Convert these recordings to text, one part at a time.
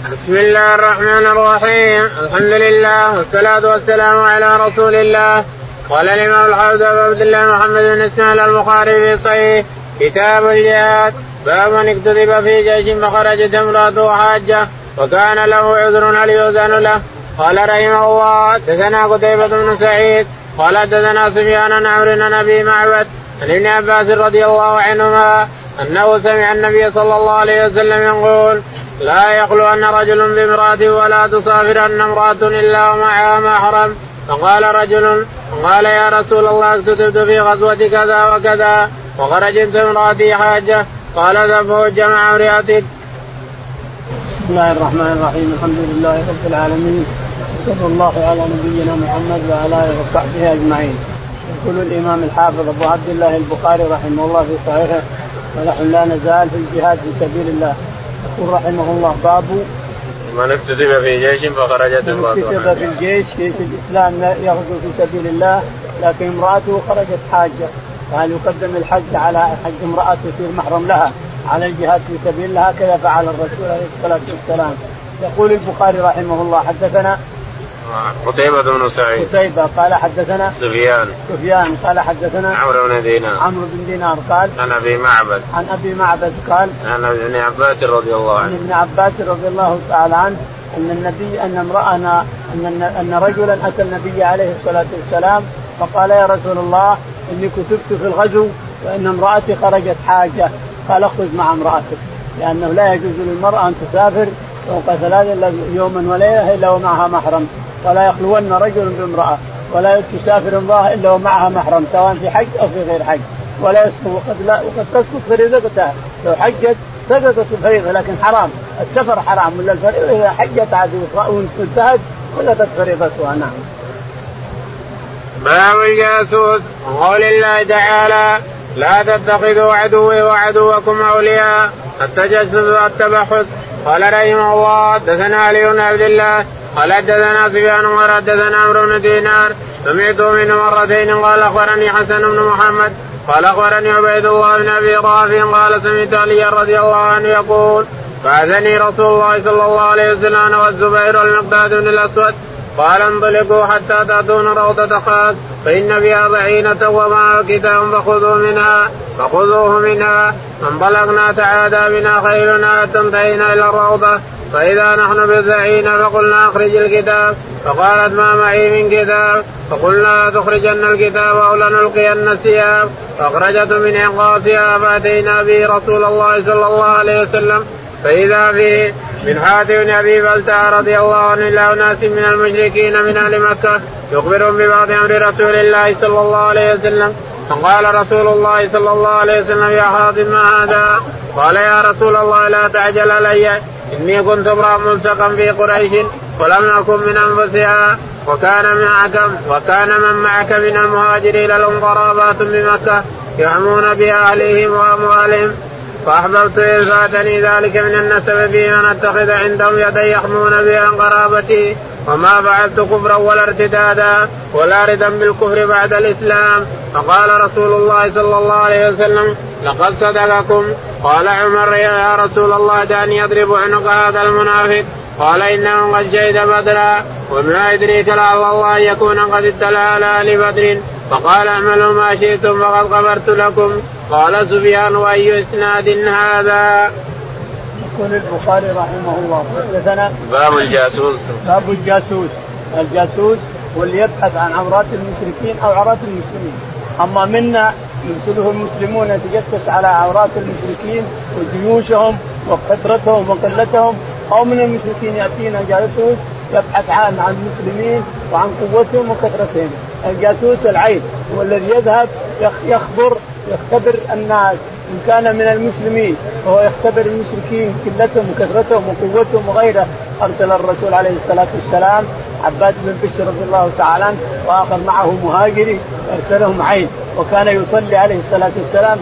بسم الله الرحمن الرحيم. الحمد لله والصلاة والسلام على رسول الله. قال الإمام الحافظ أبو عبد الله محمد بن إسماعيل البخاري في صحيح. كتاب الجهاد. باب من اكتذب في جيش فخرجت امرأته حاجة وكان له عذر هل يؤذن له؟ قال رحمه الله حدثنا قتيبة بن سعيد. قال حدثنا سفيان عن عمرو بن أبي معبد عن ابن عباس رضي الله عنهما أنه سمع النبي صلى الله عليه وسلم يقول لا يخلو أن رجل بامرأته ولا تصافر أن امرأة إلا ومعها محرم فقال رجل قال يا رسول الله اكتتبت في غزوة كذا وكذا وخرجت امرأتي حاجة قال ذهب جمع امرأتك. بسم الله الرحمن الرحيم الحمد لله رب العالمين صلى الله على نبينا محمد وعلى آله وصحبه أجمعين. يقول الإمام الحافظ أبو عبد الله البخاري رحمه الله في صحيحه ونحن لا نزال في الجهاد في سبيل الله. يقول رحمه الله باب من اكتتب في جيش فخرجت امراته كتب في الجيش جيش الإسلام يغزو في سبيل الله لكن امرأته خرجت حاجة. فهل يقدم الحج على حج امرأته تصير محرم لها على الجهاد في سبيل الله هكذا فعل الرسول عليه الصلاة والسلام. يقول البخاري رحمه الله حدثنا قتيبة بن سعيد. قتيبة قال حدثنا سفيان. سفيان قال حدثنا عمرو بن دينار. عمرو بن دينار قال عن أبي معبد. عن أبي معبد قال عن ابن عباس رضي الله عن عنه ابن عباس رضي الله تعالى عنه أن النبي أن امرأنا أن أن رجلا أتى النبي عليه الصلاة والسلام فقال يا رسول الله إني كتبت في الغزو وإن امرأتي خرجت حاجة قال اخرج مع امرأتك لأنه لا يجوز للمرأة أن تسافر فوق ثلاثة يوما وليلة إلا ومعها محرم. ولا يخلون رجل بامرأة ولا تسافر امرأة إلا ومعها محرم سواء في حج أو في غير حج. ولا يسقط وقد لا وقد تسقط فريضتها لو حجت سقطت الفريضة لكن حرام. السفر حرام ولا الفريضة إذا حجت عاد وانتهت سقطت فريضتها نعم. باب الجاسوس. وقول الله تعالى لا تتخذوا عدوي وعدوكم أولياء. التجسس والتبحث قال رحمه الله حدثنا علي بن عبد الله قال حدثنا سفيان قال حدثنا عمرو بن دينار. سمعته منه مرتين قال أخبرني حسن بن محمد. قال أخبرني عبيد الله بن أبي رافع. قال سمعت علي رضي الله عنه يقول بعثني رسول الله صلى الله عليه وسلم والزبير والمقداد بن الأسود. قال انطلقوا حتى تأتون روضة خاص فإن فيها ضعينة وما كتاب فخذوا منها فخذوه منها. انطلقنا تعادى بنا خيلنا حتى انتهينا إلى الروضة. فإذا نحن بالزعينة فقلنا أخرج الكتاب. فقالت ما معي من كتاب. فقلنا تخرجن الكتاب أو لنلقين الثياب. فأخرجت من عقاصها فأتينا به رسول الله صلى الله عليه وسلم. فإذا فيه من حاتم بن أبي بلتع رضي الله عنه إلى أناس من المشركين من أهل مكة يخبرهم ببعض أمر رسول الله صلى الله عليه وسلم. فقال رسول الله صلى الله عليه وسلم يا حاطب ما هذا؟ قال يا رسول الله لا تعجل علي. إني كنت امرأ ملصقا في قريش ولم أكن من أنفسها وكان معك وكان من معك من المهاجرين لهم قرابات بمكة يحمون باهلهم وأموالهم. فأحببت ان فاتني ذلك من النسب في ان اتخذ عندهم يدا يحمون بها قرابتي وما فعلت كفرا ولا ارتدادا ولا ردا بالكفر بعد الإسلام. فقال رسول الله صلى الله عليه وسلم لقد صدقكم. قال عمر يا رسول الله دعني أضرب عنق هذا المنافق. قال إنه قد شهد بدرا وما يدريك لعل الله يكون قد اطلع على آل بدر. فقال اعملوا ما شئتم فقد غفرت لكم. قال سفيان وأي إسناد هذا؟ يقول البخاري رحمه الله. حدثنا باب الجاسوس. باب الجاسوس. الجاسوس هو اللي يبحث عن عورات المشركين أو عورات المسلمين. أما منا يرسله المسلمون يتجسس على عورات المشركين وجيوشهم وكثرتهم وقلتهم أو من المشركين يأتينا جاسوس يبحث عن عن المسلمين وعن قوتهم وكثرتهم الجاسوس العين هو الذي يذهب يخبر يختبر الناس. إن كان من المسلمين فهو يختبر المشركين قلتهم وكثرتهم وقوتهم وغيره أرسل الرسول عليه الصلاة والسلام عباد بن بشر رضي الله تعالى عنه وآخر معه مهاجري أرسلهم عين وكان يصلي عليه الصلاة والسلام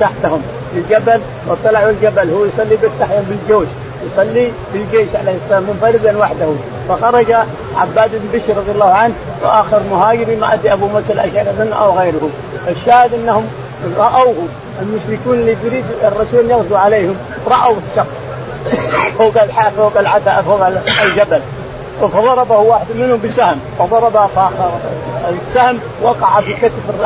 تحتهم في الجبل وطلعوا الجبل هو يصلي بالتحية بالجوش يصلي بالجيش عليه السلام منفردا وحده. فخرج عباد بن بشر رضي الله عنه وآخر مهاجر ما ادري أبو موسى الأشعري أو غيره. الشاهد أنهم رأوه. المشركون اللي يريد الرسول يغزو عليهم راوا الشخص. فوق فوق العتاء فوق الجبل. فضربه واحد منهم بسهم. فضرب السهم وقع في كتف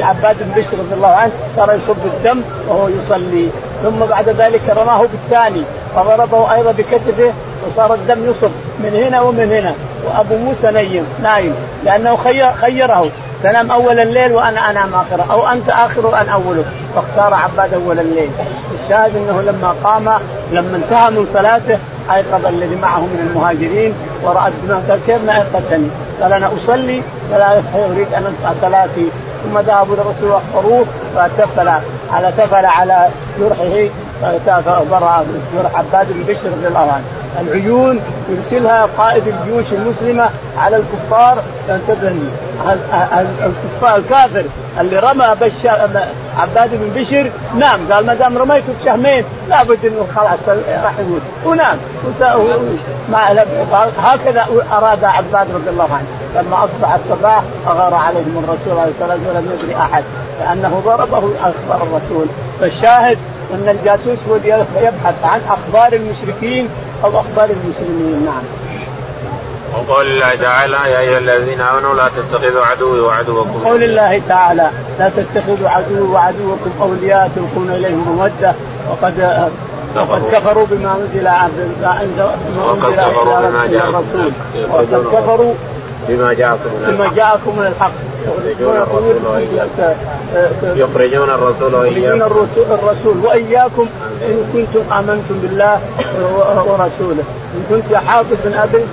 عباد بن بشر رضي الله عنه صار يصب الدم وهو يصلي. ثم بعد ذلك رماه بالثاني. فضربه أيضا بكتفه وصار الدم يصب من هنا ومن هنا. وأبو موسى نيم نايم. لأنه خير خيره. تنام أول الليل وأنا أنام آخره. أو أنت اخره وأنا أوله. فاختار عباد أول الليل. الشاهد أنه لما قام لما انتهى من صلاته أيقظ الذي معه من المهاجرين الدماء قال كيف ما أيقظتني؟ قال أنا أصلي فلا أريد أن انقطع صلاتي. ثم ذهبوا للرسول وأخبروه فتفل على تفل على جرحه جرح عباد بن بشر رضي الله عنه. العيون يرسلها قائد الجيوش المسلمة على الكفار تنتبه الكفار الكافر اللي رمى بشار عباد بن بشر نام قال ما دام رميته بشهمين لابد إنه خلاص راح يموت. ونام هكذا أراد عباد رضي الله عنه. لما أصبح الصباح أغار عليهم الرسول عليه الصلاه والسلام ولم يدري أحد لأنه ضربه أخبر الرسول. فالشاهد إن الجاسوس هو يبحث عن أخبار المشركين أو أخبار المسلمين نعم. وقول الله تعالى يا أيها الذين آمنوا لا تتخذوا عدوي وعدوكم. قول الله تعالى لا تتخذوا عدوي وعدوكم أولياء تلقون إليهم موده وقد وقد كفروا بما أنزل عند وقد كفروا بما جاء الرسول وقد كفروا بما جاءكم من بما جاءكم من الحق. يخرجون الرسول يخرجون الرسول وإياكم إن كنتم آمنتم بالله ورسوله. إن كنت يا حافظ بن ابي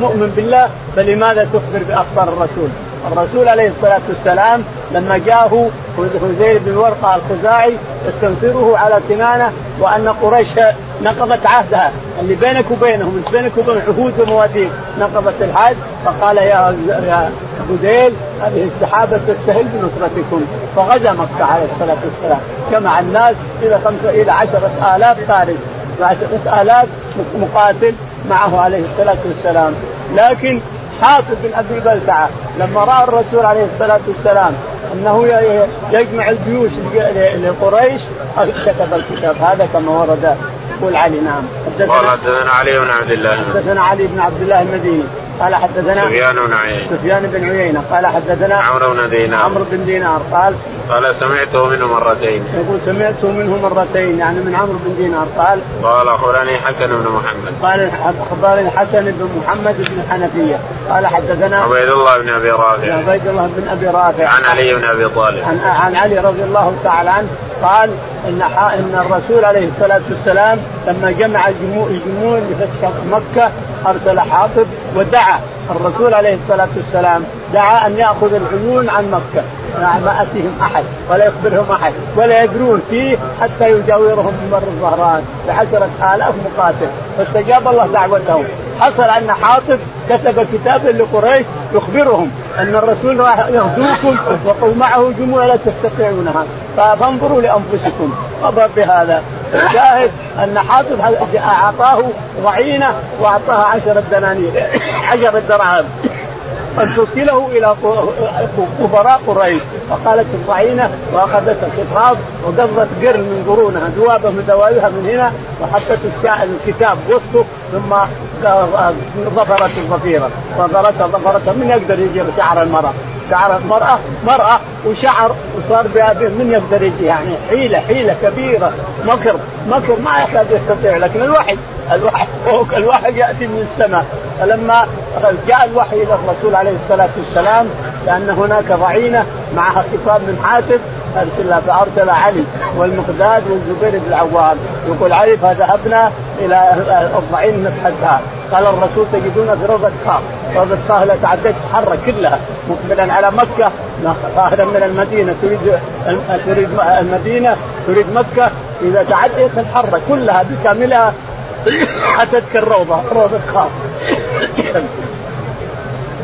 مؤمن بالله فلماذا تخبر بأخبار الرسول؟ الرسول عليه الصلاة والسلام لما جاءه هزيل بن ورقة الخزاعي يستنصره على كنانه وأن قريش نقضت عهدها. اللي بينك وبينهم بينك وبين عهود ومواثيق نقضت العهد. فقال يا يا هذيل هذه السحابة تستهل بنصرتكم. فغزا مكة عليه الصلاة والسلام. جمع الناس إلى خمسه إلى عشرة آلاف خارج. عشرة آلاف مقاتل معه عليه الصلاة والسلام. لكن حافظ بن أبي بلتعة لما رأى الرسول عليه الصلاة والسلام أنه يجمع الجيوش لقريش كتب الكتاب هذا كما ورد. يقول علي نعم. قال حدثنا علي بن عبد الله. حدثنا علي بن عبد الله المديني. قال حدثنا سفيان بن عيينة. سفيان بن عيينة. قال حدثنا عمرو بن دينار. عمرو بن دينار. قال قال سمعته منه مرتين. يقول سمعته منه مرتين يعني من عمرو بن دينار. قال قال أخبرني حسن بن محمد. قال أخبرني حسن بن محمد بن الحنفيه قال حدثنا عبيد الله بن أبي رافع. عبيد الله بن أبي رافع. عن علي بن أبي طالب. عن, عن علي رضي الله تعالى عنه قال إن إن الرسول عليه الصلاة والسلام لما جمع الجموع الجموع لفتح مكة أرسل حاطب ودعا. الرسول عليه الصلاة والسلام دعا أن يأخذ العيون عن مكة. ما أتيهم أحد ولا يخبرهم أحد ولا يدرون فيه حتى يجاورهم بمر الظهران بعشرة آلاف مقاتل. فاستجاب الله دعوتهم. حصل أن حاطب كتب كتابا لقريش يخبرهم أن الرسول راح يغزوكم ومعه جموع لا تستطيعونها. فانظروا لأنفسكم. خبر بهذا. الشاهد أن حاطب أعطاه ضعينه وأعطاها عشرة دنانير عشرة دراهم ان ترسله إلى كبراء قريش. فقالت الضعينه واخذت الخطاب وقضت قرن من قرونها ذوابه من ذوابها من هنا وحطت الكتاب وسطه ثم ظفرت الظفيرة. ظفرتها ظفرتها من يقدر يجيب شعر المرأة. شعر المرأة مرأة وشعر وصار من يقدر يعني حيلة حيلة كبيرة. مكر مكر ما يحتاج يستطيع لكن الوحي الوحي الوحي يأتي من السماء. فلما جاء الوحي إلى الرسول عليه الصلاة والسلام لأن هناك ضعينة معها خطاب من حاتم ارسلها فأرسل علي والمقداد والزبير بن العوام. يقول علي فذهبنا إلى الضعين نبحثها قال الرسول تجدون في روضة خاف روضة خاف لا تعديت تتحرك كلها. مقبلا على مكة. ظاهرا من المدينة. تريد تريد المدينة تريد مكة. إذا تعديت تتحرك كلها بكاملها. أتتك الروضة روضة خاف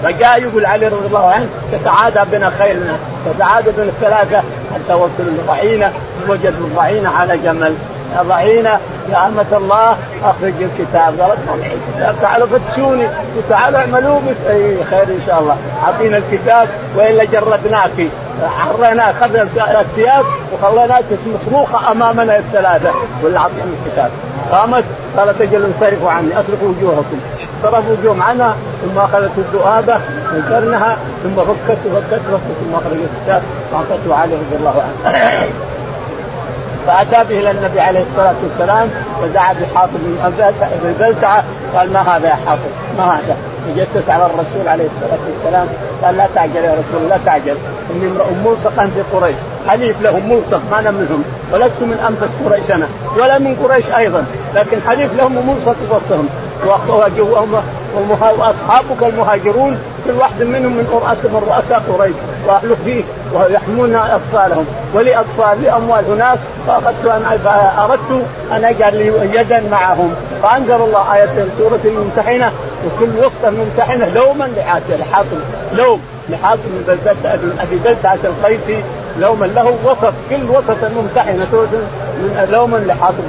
فجاء يقول علي رضي الله عنه تتعادى بنا خيرنا تتعادى بنا الثلاثة. حتى وصلوا للضعينة وجدوا الضعينة على جمل. يا ضعينة يا أمة الله أخرج الكتاب. قالت تعالوا فتشوني. تعالوا اعملوا أي خير إن شاء الله. أعطينا الكتاب وإلا جردناك حرينا أخذنا الثياب وخليناك مصروخة أمامنا الثلاثة. ولا أعطينا الكتاب. قامت قالت أجل انصرفوا عني. أصرفوا وجوهكم. صرفوا وجوههم عنها ثم أخذت الذؤابة من قرنها ثم فكت وفكت وفكت ثم اخرجت الشاة واعطته علي رضي الله عنه. فأتى به إلى النبي عليه الصلاة والسلام فدعا بحاطب بن بلتعه قال ما هذا يا حاطب؟ ما هذا؟ تجسس على الرسول عليه الصلاة والسلام قال لا تعجل يا رسول لا تعجل. إني امرؤ ملصق في قريش حليف لهم ملصق ما أنا منهم ولست من أنفس قريش أنا ولا من قريش أيضا لكن حليف لهم وملصق وسطهم. واصحابك المهاجرون كل واحد منهم من رؤساء من رؤساء قريش وأهل فيه ويحمون أطفالهم. ولي اطفال لي اموال هناك فأخذت أن اردت أن أجعل لي يدا معهم. فأنزل الله آية سورة الممتحنة وكل وسط الممتحنة لوما لحاطم لوم لحاطم بن ابي بلتعه القيسي لوما له وسط كل وسط الممتحنة من لوما لحاطم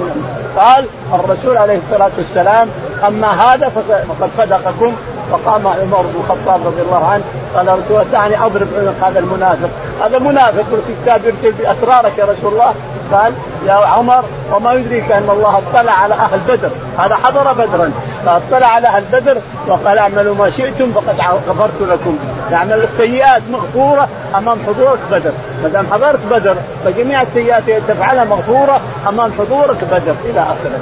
قال الرسول عليه الصلاة والسلام أما هذا فقد صدقكم. فقام عمر بن الخطاب رضي الله عنه قال رسول دعني أضرب عنق هذا المنافق. هذا منافق الكتاب يرسل بأسرارك يا رسول الله. قال يا عمر وما يدريك أن الله اطلع على أهل بدر. هذا حضر بدرا فاطلع على أهل بدر وقال اعملوا ما شئتم فقد غفرت لكم. يعمل السيئات مغفورة أمام حضورك بدر. ما دام حضرت بدر فجميع السيئات تفعلها مغفورة أمام حضورك بدر. إلى اخره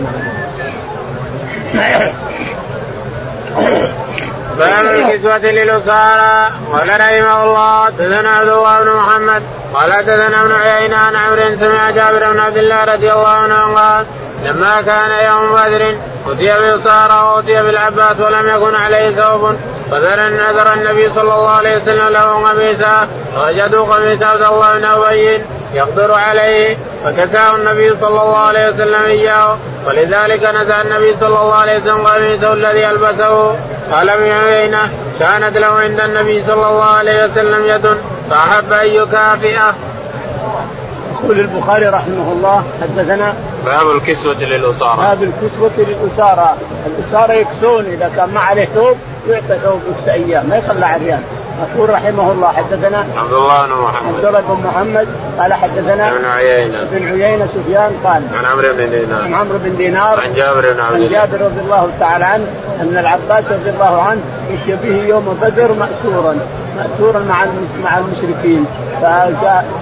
باب الكسوة للأسارى قال رحمه الله تزنى عبد الله بن محمد قال تزنى ابن عيينة عن عمرو سمع جابر بن عبد الله رضي الله عنه قال لما كان يوم بدر أتي بأسارى وأتي بالعباس ولم يكن عليه ثوب فذر نذر النبي صلى الله عليه وسلم له قميصا فوجدوا قميص عبد الله بن أبي يقدر عليه فكساه النبي صلى الله عليه وسلم إياه ولذلك نزع النبي صلى الله عليه وسلم قميصه الذي ألبسه. قال ابن عيينه كانت له عند النبي صلى الله عليه وسلم يد فأحب أن يكافئه. يقول البخاري رحمه الله حدثنا باب الكسوة للأسارة. باب الكسوة للأسارة، الأسارة يكسون إذا كان ما عليه ثوب يعطى ثوب أيام ما يخلى عريان، يقول رحمه الله حدثنا عبد الله بن محمد. عبد الله بن محمد قال حدثنا ابن عيينة. ابن عيينة سفيان قال عن عمرو بن دينار. عن عمرو بن دينار عن جابر بن عبد عن جابر رضي الله تعالى عنه أن العباس رضي الله عنه اتي به يوم بدر مأسورا مأسورا مع مع المشركين. ف...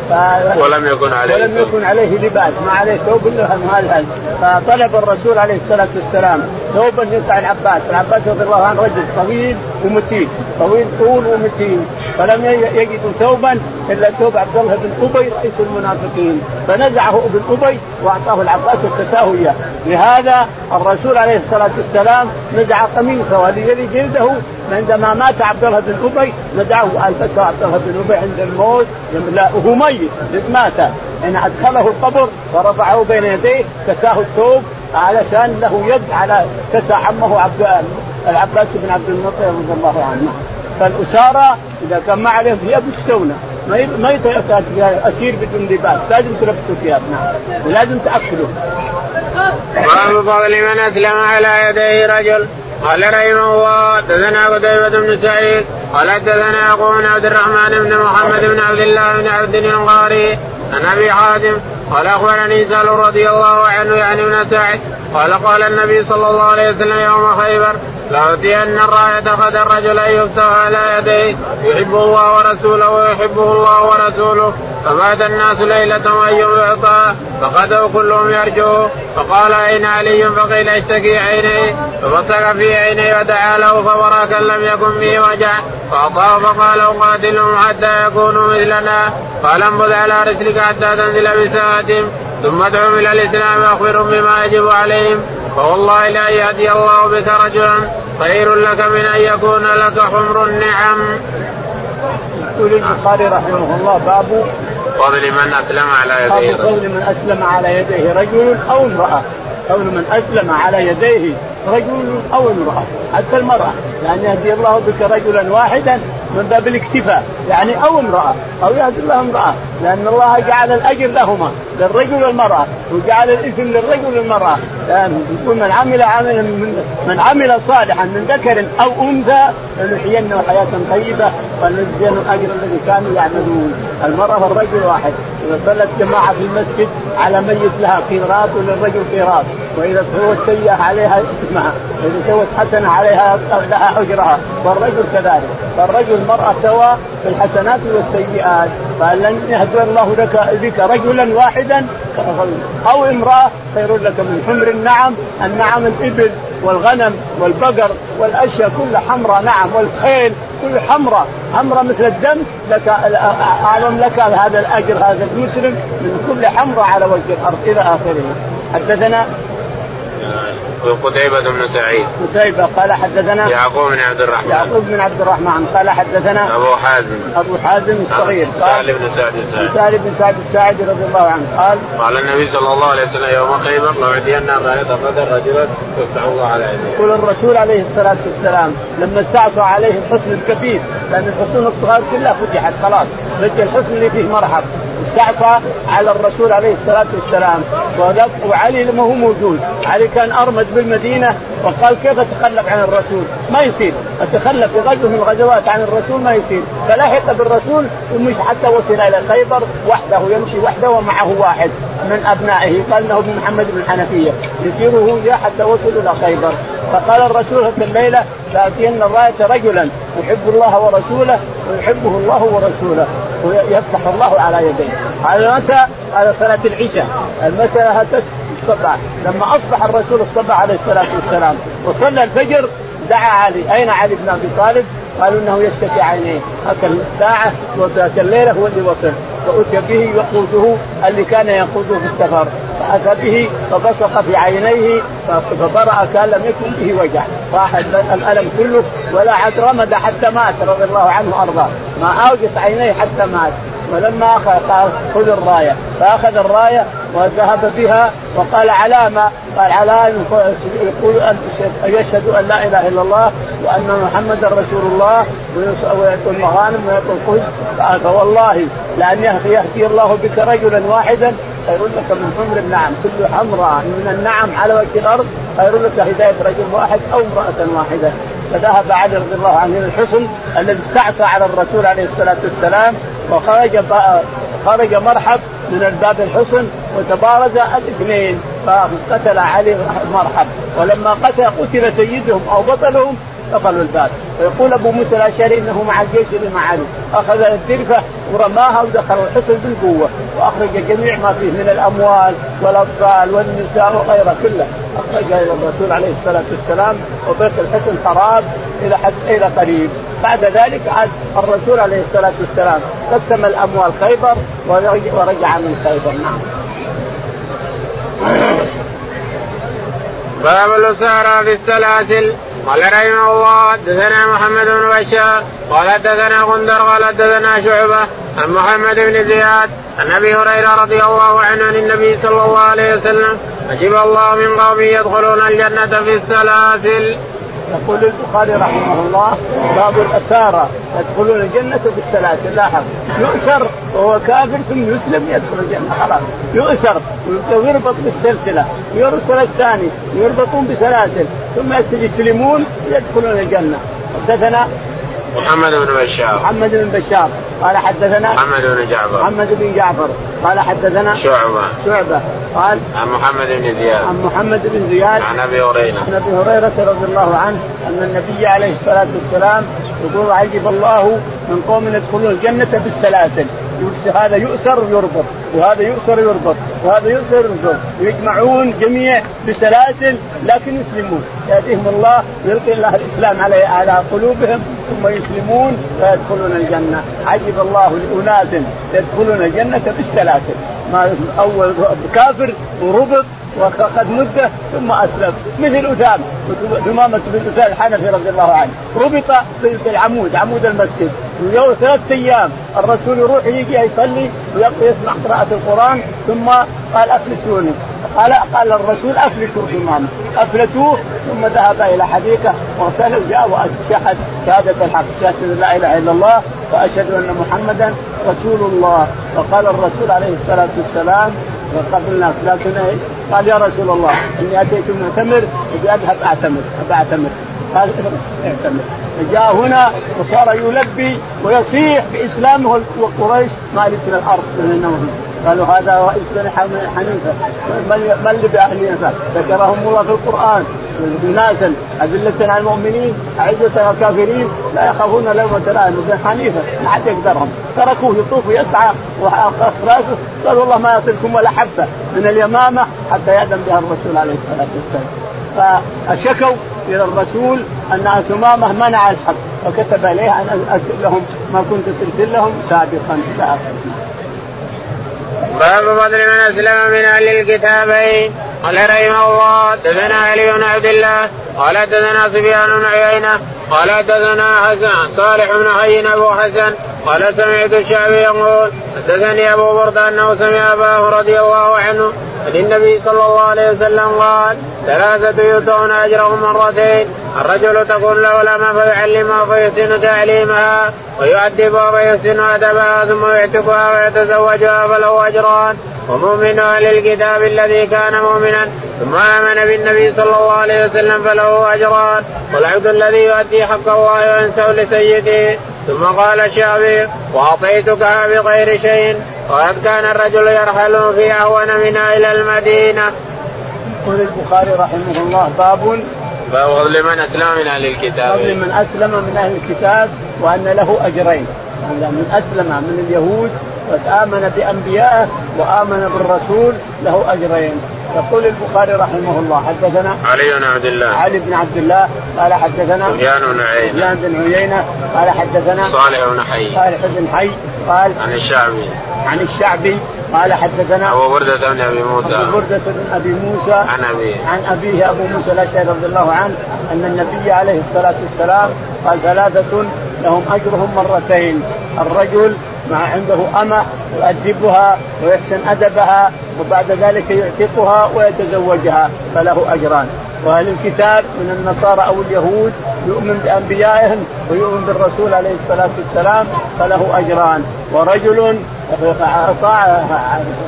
ف... ولم يكن عليه ولم يكن عليه لباس ما عليه ثوب إلا هذا. فطلب الرسول عليه الصلاة والسلام ثوبا يسع العباس، العباس رضي الله عنه رجل طويل ومتين، طويل طول ومتين، فلم يجدوا ثوبا إلا ثوب عبد الله بن أبي رئيس المنافقين، فنزعه ابن أبي وأعطاه العباس وكساه اياه، لهذا الرسول عليه الصلاة والسلام نزع قميصه وليلي جلده. عندما مات عبد الله بن أبي نزعه البسه عبد الله بن أبي عند الموت. لا وهو ميت. مات. إن أدخله القبر ورفعه بين يديه كساه الثوب علشان له يد على كسى عمه عبد العباس بن عبد المطلب رضي الله عنه. فالأسارة إذا كان ما عليهم ثياب يشتونه. ما ما أسير بدون لباس. لازم تلبسوا ثياب نعم. ولازم تاكلوا. باب فضل من أسلم على يديه رجل. قال رحمه الله حدثنا قتيبة بن سعيد. قال حدثنا اخونا عبد الرحمن بن محمد بن عبد الله بن عبد الانقاري عن أبي حاتم قال أخبرني سال رضي الله عنه يعني ابن سعد قال قال النبي صلى الله عليه وسلم يوم خيبر لأوتين الراية غدا الرجل يفتح على يديه يحبه الله ورسوله ويحبه الله ورسوله. فبات الناس ليلة أيهم يعطى فغدوا كلهم يرجو فقال أين علي؟ فقيل اشتكي عينيه فبصق في عينيه ودعا له فبرك لم يكن به وجع. فأعطاه فقال أقاتلهم حتى يكونوا مثلنا. قال انبذ على رسلك حتى تنزل بساعتهم. ثم ادعهم إلى الإسلام وأخبرهم بما يجب عليهم. فوالله لا يهدي الله بك رجلا خير لك من أن يكون لك حمر النعم. يقول البخاري رحمه الله باب فضل من أسلم على يديه فضل من أسلم على يديه رجل أو امرأة. فضل من أسلم على يديه رجل أو امرأة. حتى المرأة. يعني يهدي الله بك رجلا واحدا. من باب الاكتفاء. يعني أو امرأة أو يهدي الله امرأة. لأن الله جعل الأجر لهما للرجل والمرأة وجعل الإثم للرجل والمرأة. يقول من عمل عملا من, من عمل صالحا من ذكر أو أنثى لنحيينه حياة طيبة ونجزيهم اجر الذي كانوا يعملون. المرأة والرجل واحد. إذا صلت جماعة في المسجد على ميت لها قيراط وللرجل قيراط وإذا سوت سيئة عليها اسمها واذا سوت حسنة عليها لها أجرها والرجل كذلك. فالرجل المرأة سواء في الحسنات والسيئات فلن يهدي الله لك بك رجلا واحدا؟ أو امرأة خير لك من حمر النعم النعم الإبل والغنم والبقر والأشياء كلها حمراء نعم والخيل كل حمراء. حمراء مثل الدم لك أعظم لك هذا الأجر هذا المسلم من كل حمراء على وجه الأرض إلى آخره. حدثنا وقتيبة بن سعيد. قتيبة قال حدثنا يعقوب بن عبد الرحمن. يعقوب بن عبد الرحمن قال حدثنا أبو حازم. أبو حازم الصغير. قال سهل بن سعد الساعدي. سهل بن سعد الساعدي رضي الله عنه. قال قال النبي صلى الله عليه وسلم يوم خيبر لأعطين راية غدا رجلا يفتح الله على يديه يقول الرسول عليه الصلاة والسلام لما استعصى عليه الحصن الكبير لأن الحصون الصغار كلها فتحت خلاص. بقي الحصن اللي فيه مرحب استعصى على الرسول عليه الصلاة والسلام وعلي لما هو موجود. علي كان أرمد بالمدينة وقال كيف أتخلف عن الرسول؟ ما يصير. اتخلف في غزوه من الغزوات عن الرسول ما يصير. فلحق بالرسول ومش حتى وصل إلى خيبر وحده يمشي وحده ومعه واحد من أبنائه. قال انه ابن محمد بن الحنفيه يسيره حتى وصل إلى خيبر. فقال الرسول في الليلة لأتين الرايه رجلا يحب الله ورسوله ويحبه الله ورسوله. ويفتح الله على يديه. هذا متى؟ هذا صلاة العشاء. المسألة هتت الصبح لما أصبح الرسول الصبح عليه الصلاة والسلام وصلى الفجر دعا علي. أين علي بن أبي طالب؟ قالوا إنه يشتكي عينيه أكل ساعة وذاك الليلة هو اللي وصل. فاتي به يقوده اللي كان يقوده في السفر. فأتى به فبصق في عينيه فبرأ كان لم يكن به وجع. راح الألم كله ولا عاد رمد حتى مات رضي الله عنه وأرضاه. ما أوجس عينيه حتى مات. ولما اخذ قال خذ الراية. فأخذ الراية وذهب بها وقال علامة. قال على يقول ان يشهد أن لا إله إلا الله وأن محمدا رسول الله. ويعطي المغانم ويعطي الخبز قال فوالله لأن يهدي الله بك رجلا واحدا خير لك من حمر النعم. كل حمراء من النعم على وجه الأرض خير لك هداية رجل واحد أو امرأة واحدة. فذهب علي رضي الله عنه إلى الحصن الذي استعصى على الرسول عليه الصلاة والسلام. وخرج خرج مرحب من الباب الحصن وتبارز الاثنين فقتل علي مرحب. ولما قتل قتل سيدهم أو بطلهم قفلوا الباب. ويقول أبو موسى الأشعري إنه مع الجيش اللي مع علي أخذ الدرفه ورماها ودخل الحصن بالقوة وأخرج جميع ما فيه من الأموال والأطفال والنساء وغيرها كله. أخرج إلى الرسول عليه الصلاة والسلام وبيت الحصن خراب إلى حد إلى قريب. بعد ذلك عاد الرسول عليه الصلاة والسلام قسم الأموال خيبر ورجع من خيبر نعم. باب الأسارى في السلاسل قال رحمه الله حدثنا محمد بن بشار قال حدثنا غندر قال حدثنا شعبة عن محمد بن زياد عن أبي هريرة رضي الله عنه عن النبي صلى الله عليه وسلم عجب الله من قوم يدخلون الجنة في السلاسل. يقول البخاري رحمه الله باب الاسارى يدخلون الجنة بالسلاسل لاحظ يؤسر وهو كافر ثم يسلم يدخل الجنة خلاص يؤسر ويربط بالسلسلة ويرسل الثاني يربطون بسلاسل ثم يسلمون يدخلون الجنة. حدثنا محمد بن بشار. محمد بن بشار. قال حدثنا محمد بن جعفر. محمد بن جعفر. قال حدثنا شعبة. شعبة. قال عن محمد بن زياد. عن محمد بن زياد. عن أبي هريرة. عن أبي هريرة رضي الله عنه أن النبي عليه الصلاة والسلام يقول عجب الله من قوم يدخلون الجنة بالسلاسل. هذا يؤسر ويربط وهذا يؤسر ويربط وهذا يؤسر ويربط. ويجمعون جميع بسلاسل لكن يسلمون. يأتيهم الله يلقي الله الإسلام على على قلوبهم. ثم يسلمون فيدخلون الجنة. عجب الله لأناس يدخلون الجنة بالسلاسل ما أول كافر وربط واخذ مده ثم أسلم. مثل أسامة. ثمامه بن أسامة الحنفي رضي الله عنه. ربط بالعمود عمود المسجد. ويوم ثلاثة أيام الرسول يروح يجي يصلي ويبقى يسمع قراءة القرآن ثم قال افلتوني قال قال الرسول أفلتوا ثمامه افلتوه ثم ذهب إلى حديقه واغتسل وجاء وشهد شهادة الحق. شهادة لا إله إلا الله وأشهد أن محمدا رسول الله. وقال الرسول عليه الصلاة والسلام قبل الناس لكن قال يا رسول الله إني أتيت معتمر ابي أذهب أعتمر ابى أعتمر. قال اعتمر. فجاء هنا وصار يلبي ويصيح بإسلامه وقريش مالك من الأرض. من النوم قالوا هذا رئيس بني حنيفة. من اللي باهلنا ذكرهم الله في القرآن. ناسا. أذلة على المؤمنين أعزة على الكافرين. لا يخافون لومة لائم بن حنيفة. ما حد يقدرهم. تركوه يطوف ويسعى راسه. قال والله ما يصلكم ولا حبة من اليمامة حتى يأذن بها الرسول عليه الصلاة والسلام. فشكوا إلى الرسول أن ثمامة منع الحق فكتب عليه أن أكتب لهم ما كنت ترسل لهم سابقا باب فضل من أسلم من أهل الكتابين. قال رحمه الله دثنا علي بن عبد الله قال دثنا سفيان بن عيينة قال دثنا حسن صالح بن حي أبو حسن قال سمعت الشعبي يقول حدثني أبو برده أنه سمع أباه رضي الله عنه عن النبي صلى الله عليه وسلم قال ثلاثة يؤتون أجرهم مرتين الرجل تكون له الأمة فيعلمها فيحسن تعليمها ويؤدبها فيحسن أدبها ثم يعتقها ويتزوجها فله أجران. ومؤمن أهل الكتاب الذي كان مؤمنا ثم آمن بالنبي صلى الله عليه وسلم فله أجران. والعبد الذي يؤدي حق الله وينسى لسيده ثم قال الشافعي واعطيتكها بغير شيء. وقد كان الرجل يرحل في أهون منها إلى المدينة. يقول البخاري رحمه الله باب باب فضل من أسلم من أهل الكتاب. فضل من أسلم من أهل الكتاب وأن له أجرين. من أسلم من اليهود وآمن بأنبيائه وآمن بالرسول له أجرين. يقول البخاري رحمه الله حدثنا علي بن عبد الله. علي بن عبد الله قال حدثنا سفيان بن عيينة. سفيان بن عيينة قال حدثنا صالح بن حي. صالح بن حي قال عن الشعبي. عن الشعبي قال حدثنا أبو بردة بن أبي موسى. أبو بردة بن أبي موسى. عن أبيه. عن أبيه أبو موسى الأشعري رضي الله عنه أن النبي عليه الصلاة والسلام قال ثلاثة لهم أجرهم مرتين الرجل مع عنده أمة يؤدبها ويحسن أدبها وبعد ذلك يعتقها ويتزوجها فله أجران. وأهل الكتاب من النصارى أو اليهود يؤمن بأنبيائهم ويؤمن بالرسول عليه الصلاة والسلام فله أجران. ورجل اطاع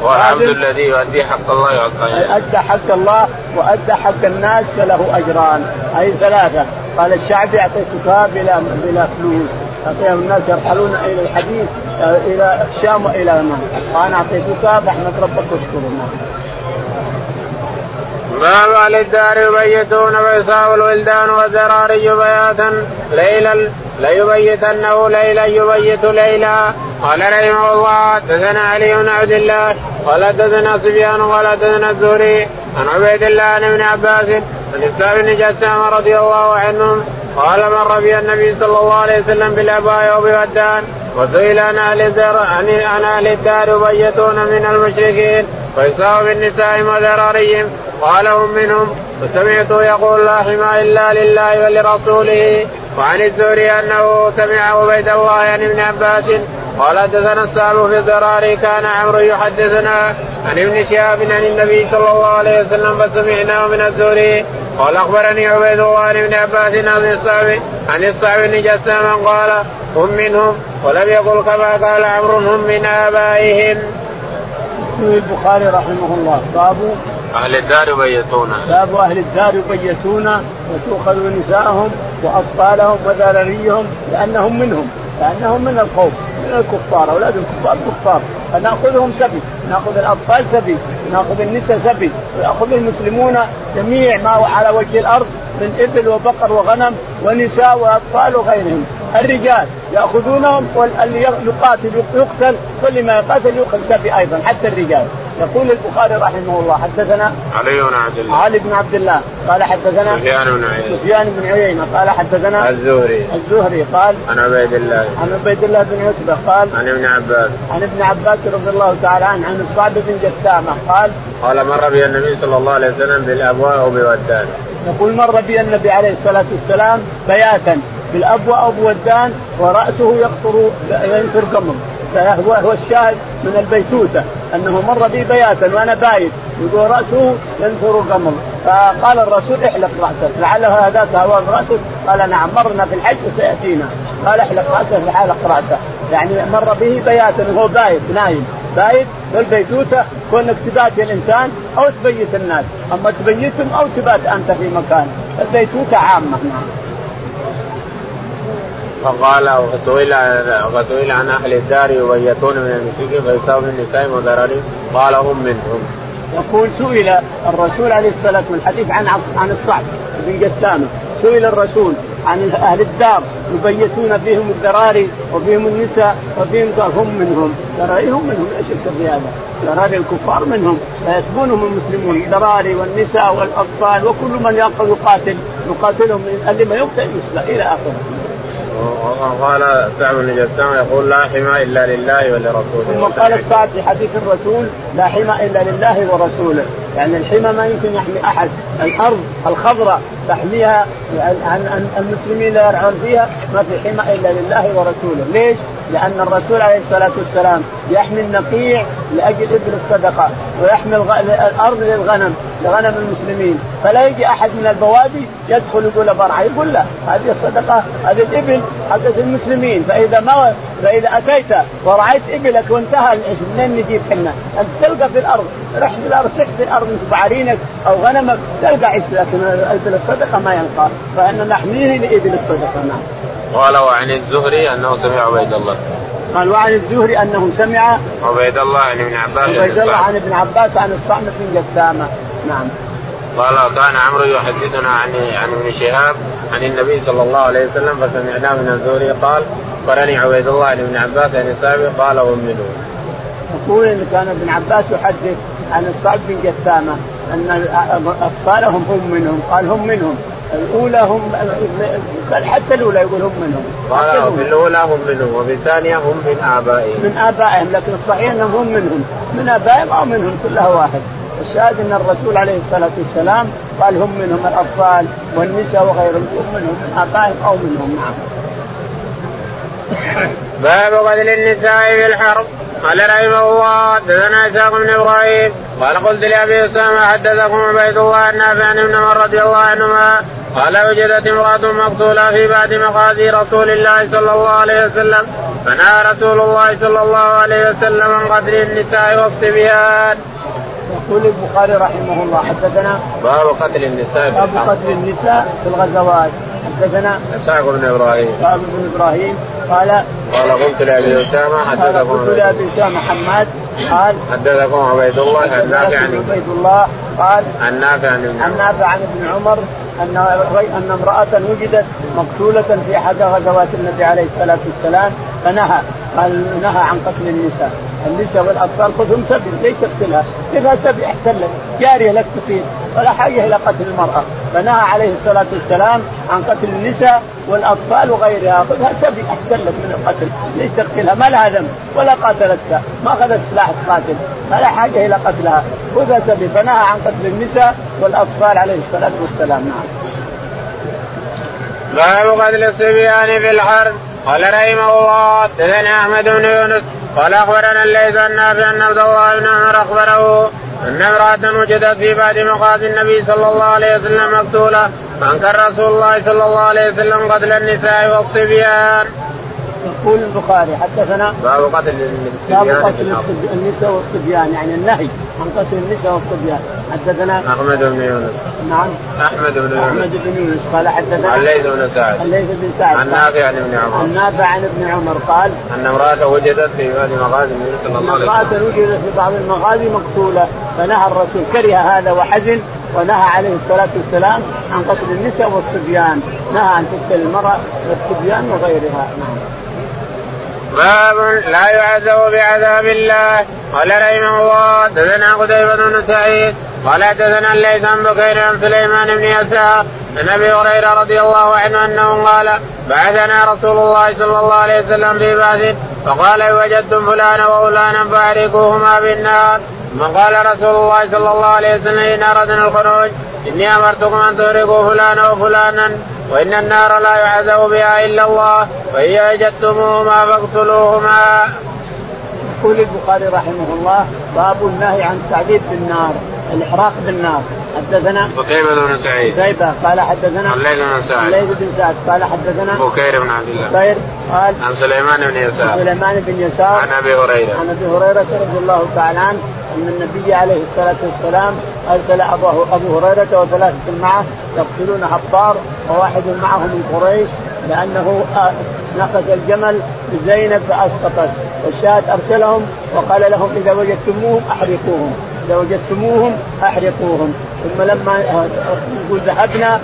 والعبد الذي يؤدي حق الله وحق أدى حق الله وأدى حق الناس فله أجران. اي ثلاثة. قال الشعبي أعطيتك بلا بلا فلوس. اعطيهم الناس يرحلون إلى الحديث إلى الشام وإلى من وأنا اعطيتك فاحمد ربك واشكره. باب أهل الدار يبيتون ويصاب الولدان والزراري بياتا ليلا ليبيتنه ليلا يبيت ليلا. قال رحمه الله حدثنا علي بن عبد الله قال حدثنا سفيان قال حدثنا الزهري عن عبيد الله ابن عباس عن بن جسام رضي الله عنهم قال مر بي النبي صلى الله عليه وسلم بالأباء وبودان وسئل عن أهل عن أهل الدار يبيتون من المشركين ويصاب بالنساء وذراريهم قال هم منهم وسمعته يقول لا حمى إلا لله ولرسوله وعن الزهري أنه سمع عبيد الله عن ابن عباس قال حدثنا السالم في الزراري كان عمرو يحدثنا عن ابن شهاب عن النبي صلى الله عليه وسلم فسمعناه من الزهري قال أخبرني عبيد الله ابن عباس عن الصعب عن الصعب بن جسام قال هم منهم. ولم يقل كما قال عمرو هم من آبائهم. البخاري رحمه الله باب أهل الدار يبيتون. باب أهل الدار يبيتون وتؤخذ نساءهم واطفالهم وذراريهم لأنهم منهم. لأنهم من القوم من الكفار أولاد الكفار كفار. فنأخذهم سبي نأخذ الأطفال سبي نأخذ النساء سبي وياخذ المسلمون جميع ما على وجه الأرض من إبل وبقر وغنم ونساء وأطفال وغيرهم. الرجال يأخذونهم واللي يقاتل يقتل كل ما يقاتل يؤخذ سبي أيضا حتى الرجال. يقول البخاري رحمه الله حدثنا علي بن عبد الله. علي بن عبد الله. قال حدثنا سفيان بن عيينة. سفيان بن عيينة. قال حدثنا الزهري. الزهري. قال عن عبيد الله. عن عبيد الله بن عتبة. قال عن ابن عباس. عن ابن عباس رضي الله تعالى عنه عن الصعب بن جسامة. قال قال مر بي النبي صلى الله عليه وسلم بالأبواء وبودان. يقول مر بي النبي عليه الصلاة والسلام بياتا بالأبواء أو بودان ورأسه يقطر ينثر قمل. هو الشاهد من البيتوتة أنه مر بي بياتا وأنا بايت يقول رأسه ينثر قمل فقال الرسول احلق رأسك لعله آذاك هوام رأسك. قال نعم مرنا في الحج وسيأتينا. قال احلق راسه فحلق راسه يعني مر به بياتا وهو بايت نايم. فايد والبيتوتة كونك تبات الإنسان أو تبيت الناس. أما تبيتهم أو تبات أنت في مكان. البيتوتة عامة. نعم فقال وسئل وسئل عن أهل الدار يبيتون من المشركين فيساوي من النساء وذراريهم قال هم منهم. يقول سئل الرسول عليه الصلاة والسلام الحديث عن عن الصعب بن جسامه سئل الرسول عن أهل الدار يبيتون فيهم الذراري وفيهم النساء وفيهم قال هم منهم ذراري هم منهم إيش في هذا؟ ذراري الكفار منهم فيسبونهم المسلمون الذراري والنساء والأطفال وكل من يقاتل يقاتلهم اللي ما يقتل إلى اخره. وقال سعد بن جسام يقول لا حمى إلا لله ولرسوله. ثم قال السعد في حديث الرسول لا حمى إلا لله ورسوله. يعني الحمى ما يمكن يحمي أحد. الأرض الخضراء تحميها عن المسلمين لا يرعون فيها ما في حمى إلا لله ورسوله. ليش؟ لأن الرسول عليه الصلاة والسلام يحمي النقيع لأجل ابن الصدقة ويحمي الأرض للغنم لغنم المسلمين فلا يجي أحد من البوادي يدخل يقول برعه يقول لا هذه الصدقة هذه الإبل حقت المسلمين فإذا ما فإذا أتيت ورعيت إبلك وانتهى منين نجيب حنا؟ أنت تلقى في الأرض رحت في الأرض سحت في الأرض انت بعرينك أو غنمك تلقى عيش لكن إبل الصدقة ما يلقى فان نحميه لإبل الصدقة نعم. قال وعن الزهري أنه سمع عبيد الله. قال وعن الزهري أنه سمع عبيد الله عن ابن عباس عبيد الله عن ابن عباس عن الصامت بن جسامة. نعم. قال كان عمرو يحدثنا عن عن ابن شهاب عن النبي صلى الله عليه وسلم فسمعناه من الزهري قال اخبرني عبيد الله عن ابن عباس عن صاحبه قال هم منه. يقول إن كان ابن عباس يحدث عن الصعب بن جثامه أن اطفالهم هم منهم. قال هم منهم. الأولى هم قال حتى الأولى يقول هم منهم. قال في الأولى. هم منهم وفي الثانية هم من آبائهم. من آبائهم لكن الصحيح أنهم هم منهم. من آبائهم أو منهم كلها واحد. الشاهد أن الرسول عليه الصلاة والسلام قال هم منهم الأطفال والنساء وغيرهم هم منهم. من آبائهم أو منهم. نعم. باب قتل النساء في الحرب. قال رحمه الله حدثنا إسحاق بن إبراهيم. قال قلت لأبي أسامة حدثكم عبيد الله النافع عن ابن عمر رضي الله عنهما. قال وجدت امرأة مقتولة في بعد مغازي رسول الله صلى الله عليه وسلم. فنهى رسول الله صلى الله عليه وسلم عن قتل النساء والصبيان. يقول البخاري رحمه الله حدثنا باب قتل النساء باب قتل النساء في الغزوات. حدثنا اسحاق بن إبراهيم. اسحاق بن إبراهيم قال قال قلت لأبي أسامة حدثكم قلت لأبي أسامة حماد قال حدثكم عبيد الله عن نافع عن عبيد الله قال عن نافع عن ابن عن نافع عن ابن عمر أن أن امرأة وجدت مقتولة في أحد غزوات النبي عليه الصلاة والسلام فنهى قال نهى عن قتل النساء. النساء والاطفال خذهم سبي ليش تقتلها؟ خذها سبي احسن لك. جارية لك تفيد ولا حاجة إلى قتل المرأة. فنهى عليه الصلاة والسلام عن قتل النساء والأطفال وغيرها. خذها سبي أحسن لك من القتل. ليش تقتلها؟ ما لها ذنب ولا قاتلتك ما أخذت سلاح تقاتل ما لها حاجة إلى قتلها. خذها سبي. فنهى عن قتل النساء والأطفال عليه الصلاة والسلام. نعم. باب قتل الصبيان في الحرب. قال رحمه الله حدثنا أحمد بن يونس. قال أخبرنا الليث النافع أن عبد الله بن عمر أخبره. إن امرأة وجدت في بعد مقاصد النبي صلى الله عليه وسلم مقتولة فأنكر رسول الله صلى الله عليه وسلم قتل النساء والصبيان. يقول البخاري حدثنا باب قتل باب قتل النساء والصبيان يعني النهي عن قتل النساء والصبيان. حدثنا أحمد بن يونس. نعم. أحمد بن يونس. أحمد بن يونس. قال حدثنا الليث بن سعد. الليث بن سعد. عن نافع عن ابن عمر. عن نافع عن ابن عمر قال أن امرأة وجدت في بعض مغازي النبي صلى الله عليه وسلم. امرأة وجدت في بعض المغازي مقتولة فنهى الرسول كره هذا وحزن ونهى عليه الصلاة والسلام عن قتل النساء والصبيان. نهى ان تقتل المرأة والصبيان وغيرها. نعم. باب لا يعذب بعذاب الله. قال رحمه الله حدثنا قتيبة بن سعيد قال حدثنا الليث بن بكير عن سليمان بن يسار عن أبي هريرة رضي الله عنه أنه قال بعثنا رسول الله صلى الله عليه وسلم في بعث فقال وجدتم فلانا وفلانا فاحرقوهما بالنار. ثم قال رسول الله صلى الله عليه وسلم إن أردنا الخروج إني أمرتكم أن تحرقوا فلانا وفلانا وإن النار لا يعذب بها إلا الله وإن وجدتموهما فاقتلوهما. يقول البخاري رحمه الله باب النهي عن التعذيب بالنار الإحراق بالنار حدثنا قتيبة بن سعيد؟ قتيبة قال حدثنا الليث بن سعد. الليث بن سعد قال حدثنا بكير بن عبد الله. بكير قال عن سليمان بن يسار. سليمان بن يسار. عن أبي هريرة. عن أبي هريرة رضي الله تعالى عنه أن النبي عليه الصلاة والسلام أرسل ابو أبو هريرة وثلاثة معه يقتلون حطار وواحد معه من قريش لأنه نقص الجمل لزينب فأسقطت والشاهد أرسلهم وقال لهم إذا وجدتموهم أحرقوهم إذا وجدتموهم أحرقوهم. ثم لما يقول ذهبنا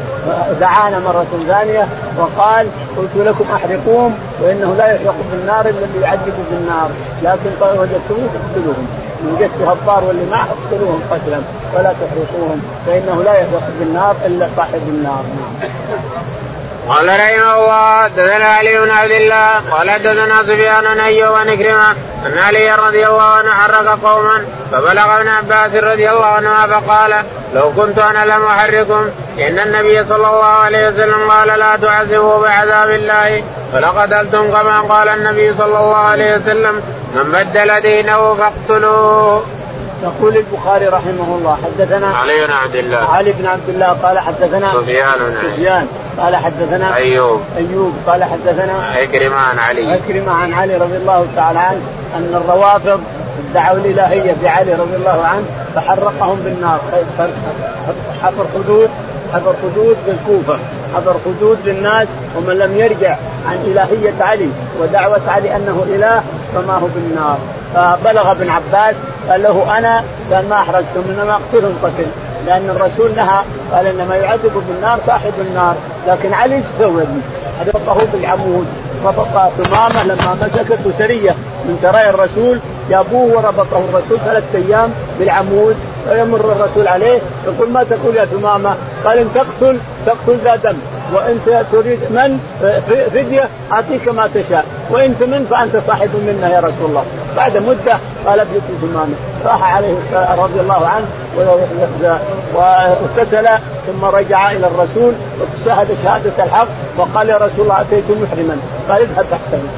دعانا مرة ثانية وقال قلت لكم أحرقوهم وإنه لا يحرق بالنار إلا اللي يعذب بالنار لكن وجدتموه اقتلوهم من وجدت هبار واللي معه اقتلوهم قتلا ولا تحرقوهم فإنه لا يحرق بالنار إلا صاحب النار. قال رحمه الله حدثنا علي بن عبد الله قال حدثنا سفيان بن أيوب عن كرمه أن علي رضي الله عنه حرك قوما فبلغ ابن عباس رضي الله عنهما فقال لو كنت أنا لم احركم إن النبي صلى الله عليه وسلم قال لا تعذبوا بعذاب الله فلقتلتم كما قال النبي صلى الله عليه وسلم من بدل دينه فاقتلوه. يقول البخاري رحمه الله حدثنا علي بن عبد الله. علي بن عبد الله قال حدثنا سفيان بن سفيان. قال حدثنا أيوب. أيوب قال حدثنا عكرمة عن علي. عكرمة عن علي رضي الله تعالى عنه أن الروافض ادعوا الإلهية بعلي رضي الله عنه فحرقهم بالنار. حفر حدود حفر حدود بالكوفه حفر حدود للناس ومن لم يرجع عن إلهية علي ودعوة علي أنه إله فما هو بالنار. فبلغ ابن عباس قال له أنا قال ما أحرقتم إنما أقتلهم قتل. لأن الرسول نهى قال إنما يعذب بالنار صاحب النار. لكن علي إيش سوى حرقه بالعمود. ربط ثمامة لما مسكته سريه من سرايا الرسول جابوه وربطه الرسول ثلاثة أيام بالعمود. فيمر الرسول عليه يقول ما تقول يا ثمامة؟ قال إن تقتل تقتل ذا دم. وانت تريد من فدية أعطيك ما تشاء. وإن تمن فأنت صاحب منا يا رسول الله. بعد مدة قال ابنة ثمامه راح عليه رضي الله عنه واغتسل ثم رجع إلى الرسول وشهد شهادة الحق وقال يا رسول الله أتيت محرما. قال اذهب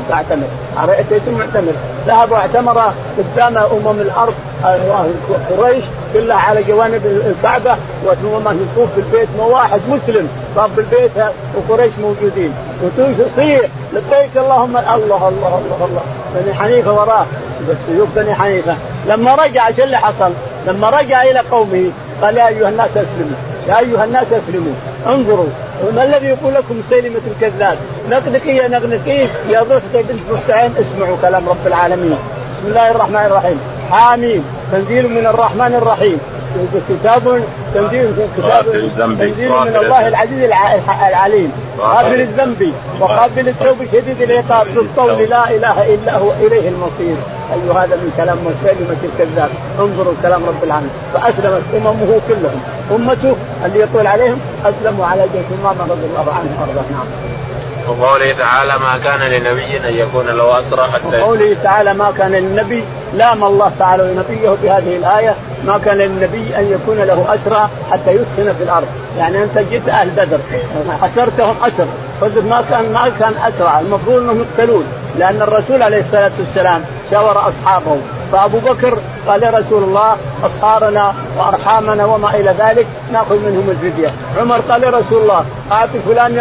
تعتمر اتيت معتمر ذهب واعتمر قدام أمم الأرض قريش كلها على جوانب الكعبة وثم يطوف بالبيت ما واحد مسلم طاف بالبيت وقريش موجودين. وتصيح لبيك اللهم الله الله الله الله. بني حنيفة وراه. بس سيوف بني حنيفة. لما رجع إيش اللي حصل؟ لما رجع إلى قومه قال يا أيها الناس أسلموا يا أيها الناس أسلموا انظروا ما الذي يقول لكم سيلمة الكذاب؟ نقنقية نقنقية يا ضفة بنت بحتين اسمعوا كلام رب العالمين. بسم الله الرحمن الرحيم. حاميم. تنزيل من الرحمن الرحيم. كتاب تنزيل كتاب تنزيل من الله العزيز العليم. قابل الذنب. وقابل التوب شديد العقاب ذو القول لا إله إلا هو. إليه المصير. أي هذا من كلام مسلمة الكذاب انظروا كلام رب العالمين. فأسلمت أممه كلهم. أمته اللي يطول عليهم أسلموا على جيش امامه رضي الله عنه وأرضاه. نعم. وقوله تعالى ما كان لنبي أن يكون له أسرى حتى وقوله تعالى ما كان للنبي لام الله تعالى لنبيه بهذه الآية ما كان للنبي أن يكون له أسرى حتى يسكن في الأرض، يعني أنت جئت أهل بدر حشرتهم أسر، ما كان ما كان أسرى، المفروض أنهم يقتلون، لأن الرسول عليه الصلاة والسلام شاور أصحابه. فابو بكر قال يا رسول الله اصهارنا وأرحامنا وما إلى ذلك نأخذ منهم الفدية، عمر قال يا رسول الله أعطي فلان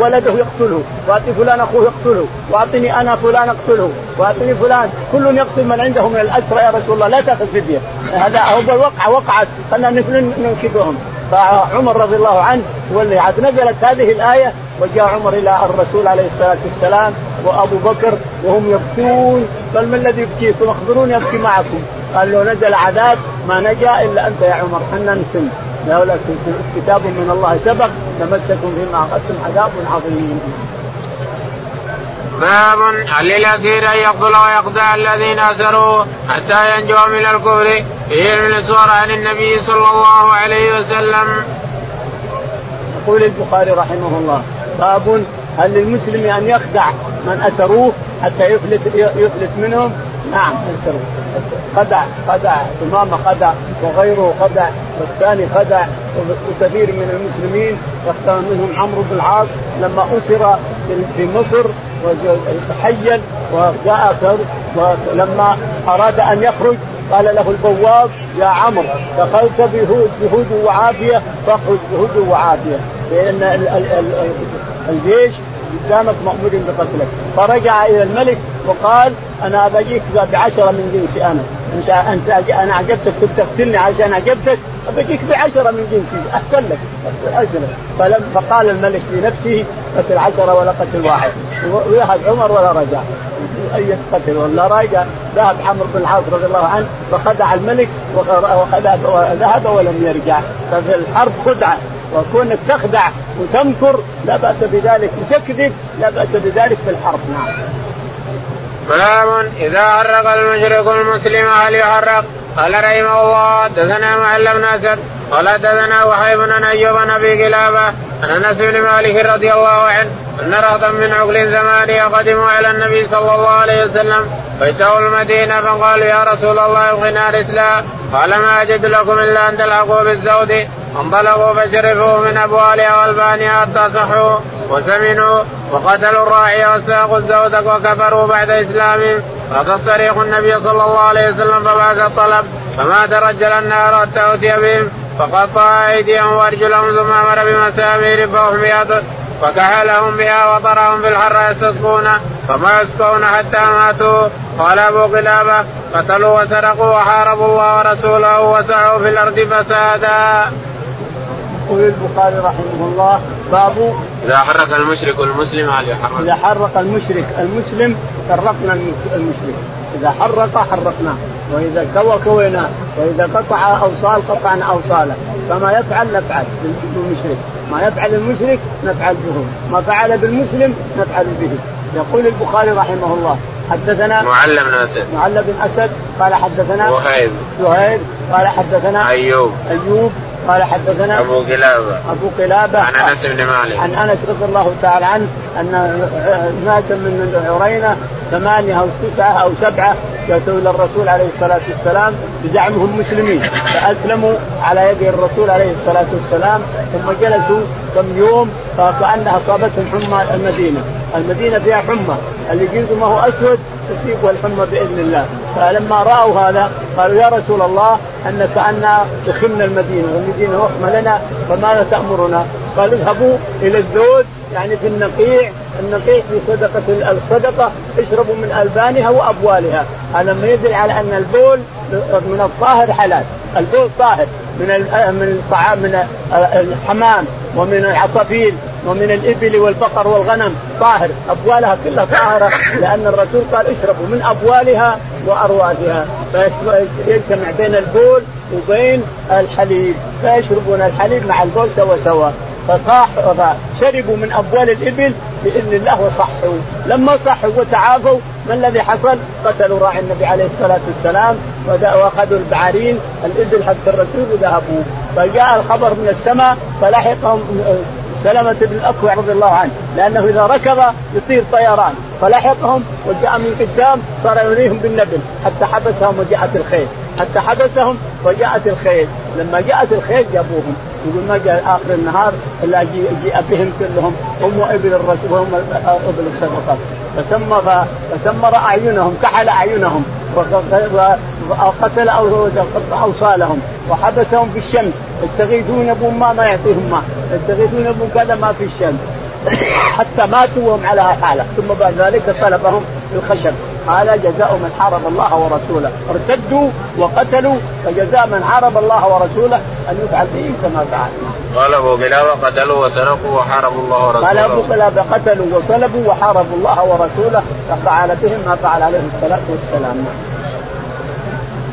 ولده يقتله، وأعطي فلان أخوه يقتله، وأعطني أنا فلان أقتله، وأعطني فلان، كل يقتل من عنده من الأسرى يا رسول الله لا تأخذ فدية، هذا هو الوقعة وقعت خلينا ننكبهم، فعمر رضي الله عنه هو اللي نزلت هذه الآية وجاء عمر إلى الرسول عليه الصلاة والسلام وأبو بكر وهم يبكون. قال ما الذي يبكيكم؟ اخبروني أبكي معكم. قال لو نزل عذاب ما نجا إلا أنت يا عمر حنا نسن. لولا كتاب من الله سبق لمسكم فيما اخذتم عذاب عظيم. باب هل للاسير أن يقتل ويقطع الذين أسروا حتى ينجوا من الكفر في علم السور عن النبي صلى الله عليه وسلم. يقول البخاري رحمه الله باب هل للمسلم أن يخدع من أسروه حتى يفلت يفلت منهم؟ نعم اسروا خدع خدع امامه خدع وغيره خدع والثاني خدع وكثير من المسلمين واختار منهم عمرو بن العاص لما أسر في مصر وتحين وجاء ولما أراد أن يخرج قال له البواب يا عمرو دخلت بهود وعافية فاخرج بهود وعافية. لأن الجيش قدامك مأمور بقتلك. فرجع إلى الملك وقال أنا بجيك بعشرة من جنسي أنا. أنت انت أنا عجبتك كنت تقتلني عشان عجبتك بجيك بعشرة من جنسي. احسن لك عشره فلم فقال الملك لنفسه قتل عشرة ولا قتل واحد. وذهب عمر ولا رجع أي قتل ولا رجع ذهب عمرو بن العاص رضي الله عنه فخدع الملك وذهب ولم يرجع. ففي الحرب خدعه وكونك تخدع وتمكر لا بأس بذلك. وتكذب لا بأس بذلك في الحرب. نعم. باب إذا حرق المشرك المسلم هل يحرق؟ قال رحمه الله دثنا معل بن اسد قال دثنا وحيب بن أيوب بن أبي قلابه عن أنس بن مالك رضي الله عنه أن رهطا من عقل زمانه قدموا على النبي صلى الله عليه وسلم فاتوا المدينة فقالوا يا رسول الله ابغنا رسلا قال ما أجد لكم إلا أن تلحقوا بالزود انطلقوا فشربوا من ابوالها والبانها حتى صحوا وسمنوا وقتلوا الراعي وساقوا الزود وكفروا بعد إسلامهم. فقد صريخ النبي صلى الله عليه وسلم فبعث فما ترجل النار حتى أوتي بهم فقطع أيديهم وأرجلهم ثم أمر بمسامير فهم فكحلهم بها وطرهم في الحر يستسقون فما يسقون حتى ماتوا قال أبو قلابة قتلوا وسرقوا وحاربوا الله ورسوله وسعوا في الأرض فسادا. يقول البخاري رحمه الله باب إذا حرك المشرك المسلم هل يحرك؟ إذا حرك المشرك المسلم فرقنا المشرك. إذا حرق حرقناه وإذا كوى كويناه. وإذا قطع أوصال قطعنا أوصاله. فما يفعل نفعل بالمشرك. ما يفعل المشرك نفعل به. ما فعل بالمسلم نفعل به. يقول البخاري رحمه الله حدثنا معل بن اسد معل بن أسد قال حدثنا وهيب. وهيب قال حدثنا أيوب. أيوب قال حدثنا أبو قلابه أبو قلابه عن أنس بن مالك. عن أنس رضي الله تعالى عنه أن ناسا من عرينة ثمانية أو تسعة أو سبعة جاءوا إلى الرسول عليه الصلاة والسلام بزعمهم مسلمين فأسلموا على يد الرسول عليه الصلاة والسلام ثم جلسوا كم يوم فكأنها اصابتهم حمى المدينة، المدينة فيها حمى، اللي جلده ما هو أسود تصيبه الحمى بإذن الله، فلما رأوا هذا قالوا يا رسول الله أن كانا دخلنا المدينة. والمدينة وخمه لنا فماذا تأمرنا؟ قال اذهبوا إلى الزود يعني في النقيع. النقيع في صدقة الصدقة اشربوا من ألبانها وأبوالها. هذا ما يدل على أن البول من الطاهر حلال. البول طاهر. من من الطعام من الحمام. ومن العصافير ومن الإبل والبقر والغنم. طاهر. أبوالها كلها طاهرة لأن الرسول قال اشربوا من أبوالها وارواتها فيجتمع بين البول وبين الحليب. فيشربون الحليب مع البول سوا سوا. فصاح فشربوا من أبوال الإبل بإذن الله وصحوا. لما صحوا وتعافوا ما الذي حصل؟ قتلوا راعي النبي عليه الصلاة والسلام وأخذوا البعارين الإبل حق الرسول وذهبوا. فجاء الخبر من السماء فلحقهم سلمة بن الأكوع رضي الله عنه لأنه إذا ركض يطير طيران. فلحقهم وجاء من قدام صار يريهم بالنبل حتى حبسهم وجاءت الخيل. حتى حبسهم وجاءت الخيل. لما جاءت الخيل جابوهم. يقول ما جاء آخر النهار إلا جيء بهم كلهم. هم وابل الرسول وهم إبل الصدقه فسمر فسمر أعينهم كحل أعينهم. وقتل أوصالهم. وحبسهم في الشمس. يستغيثون بهم ما يعطيهم ماء يستغيثون بهم كذا ما في الشمس. حتى ماتوا وهم على حالة. ثم بعد ذلك طلبهم الخشب. هذا جزاء من حارب الله ورسوله. ارتدوا وقتلوا فجزاء من حارب الله ورسوله أن يفعل بهم كما فعل. قال أبو قلابه قتلوا وسرقوا وحاربوا الله ورسوله. قال أبو قلابه قتلوا وصلبوا وحاربوا الله ورسوله ففعل بهم ما فعل عليه الصلاة والسلام.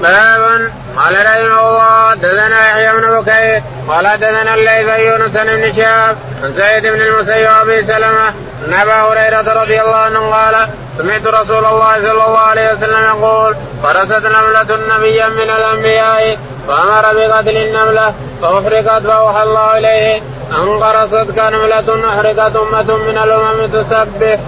باب قال رحمه الله دثنا يحيى بن بكير قال دثنا الليث يونس بن شهاب عن زيد بن المسيب وأبي سلمة عن ابا هريرة رضي الله عنه قال سمعت رسول الله صلى الله عليه وسلم يقول فرست نملة نبيا من الأنبياء فأمر بقتل النملة فأحرقت فاوحى الله إليه ان قرصت كنملة أحرقت أمة من الأمم تسبح.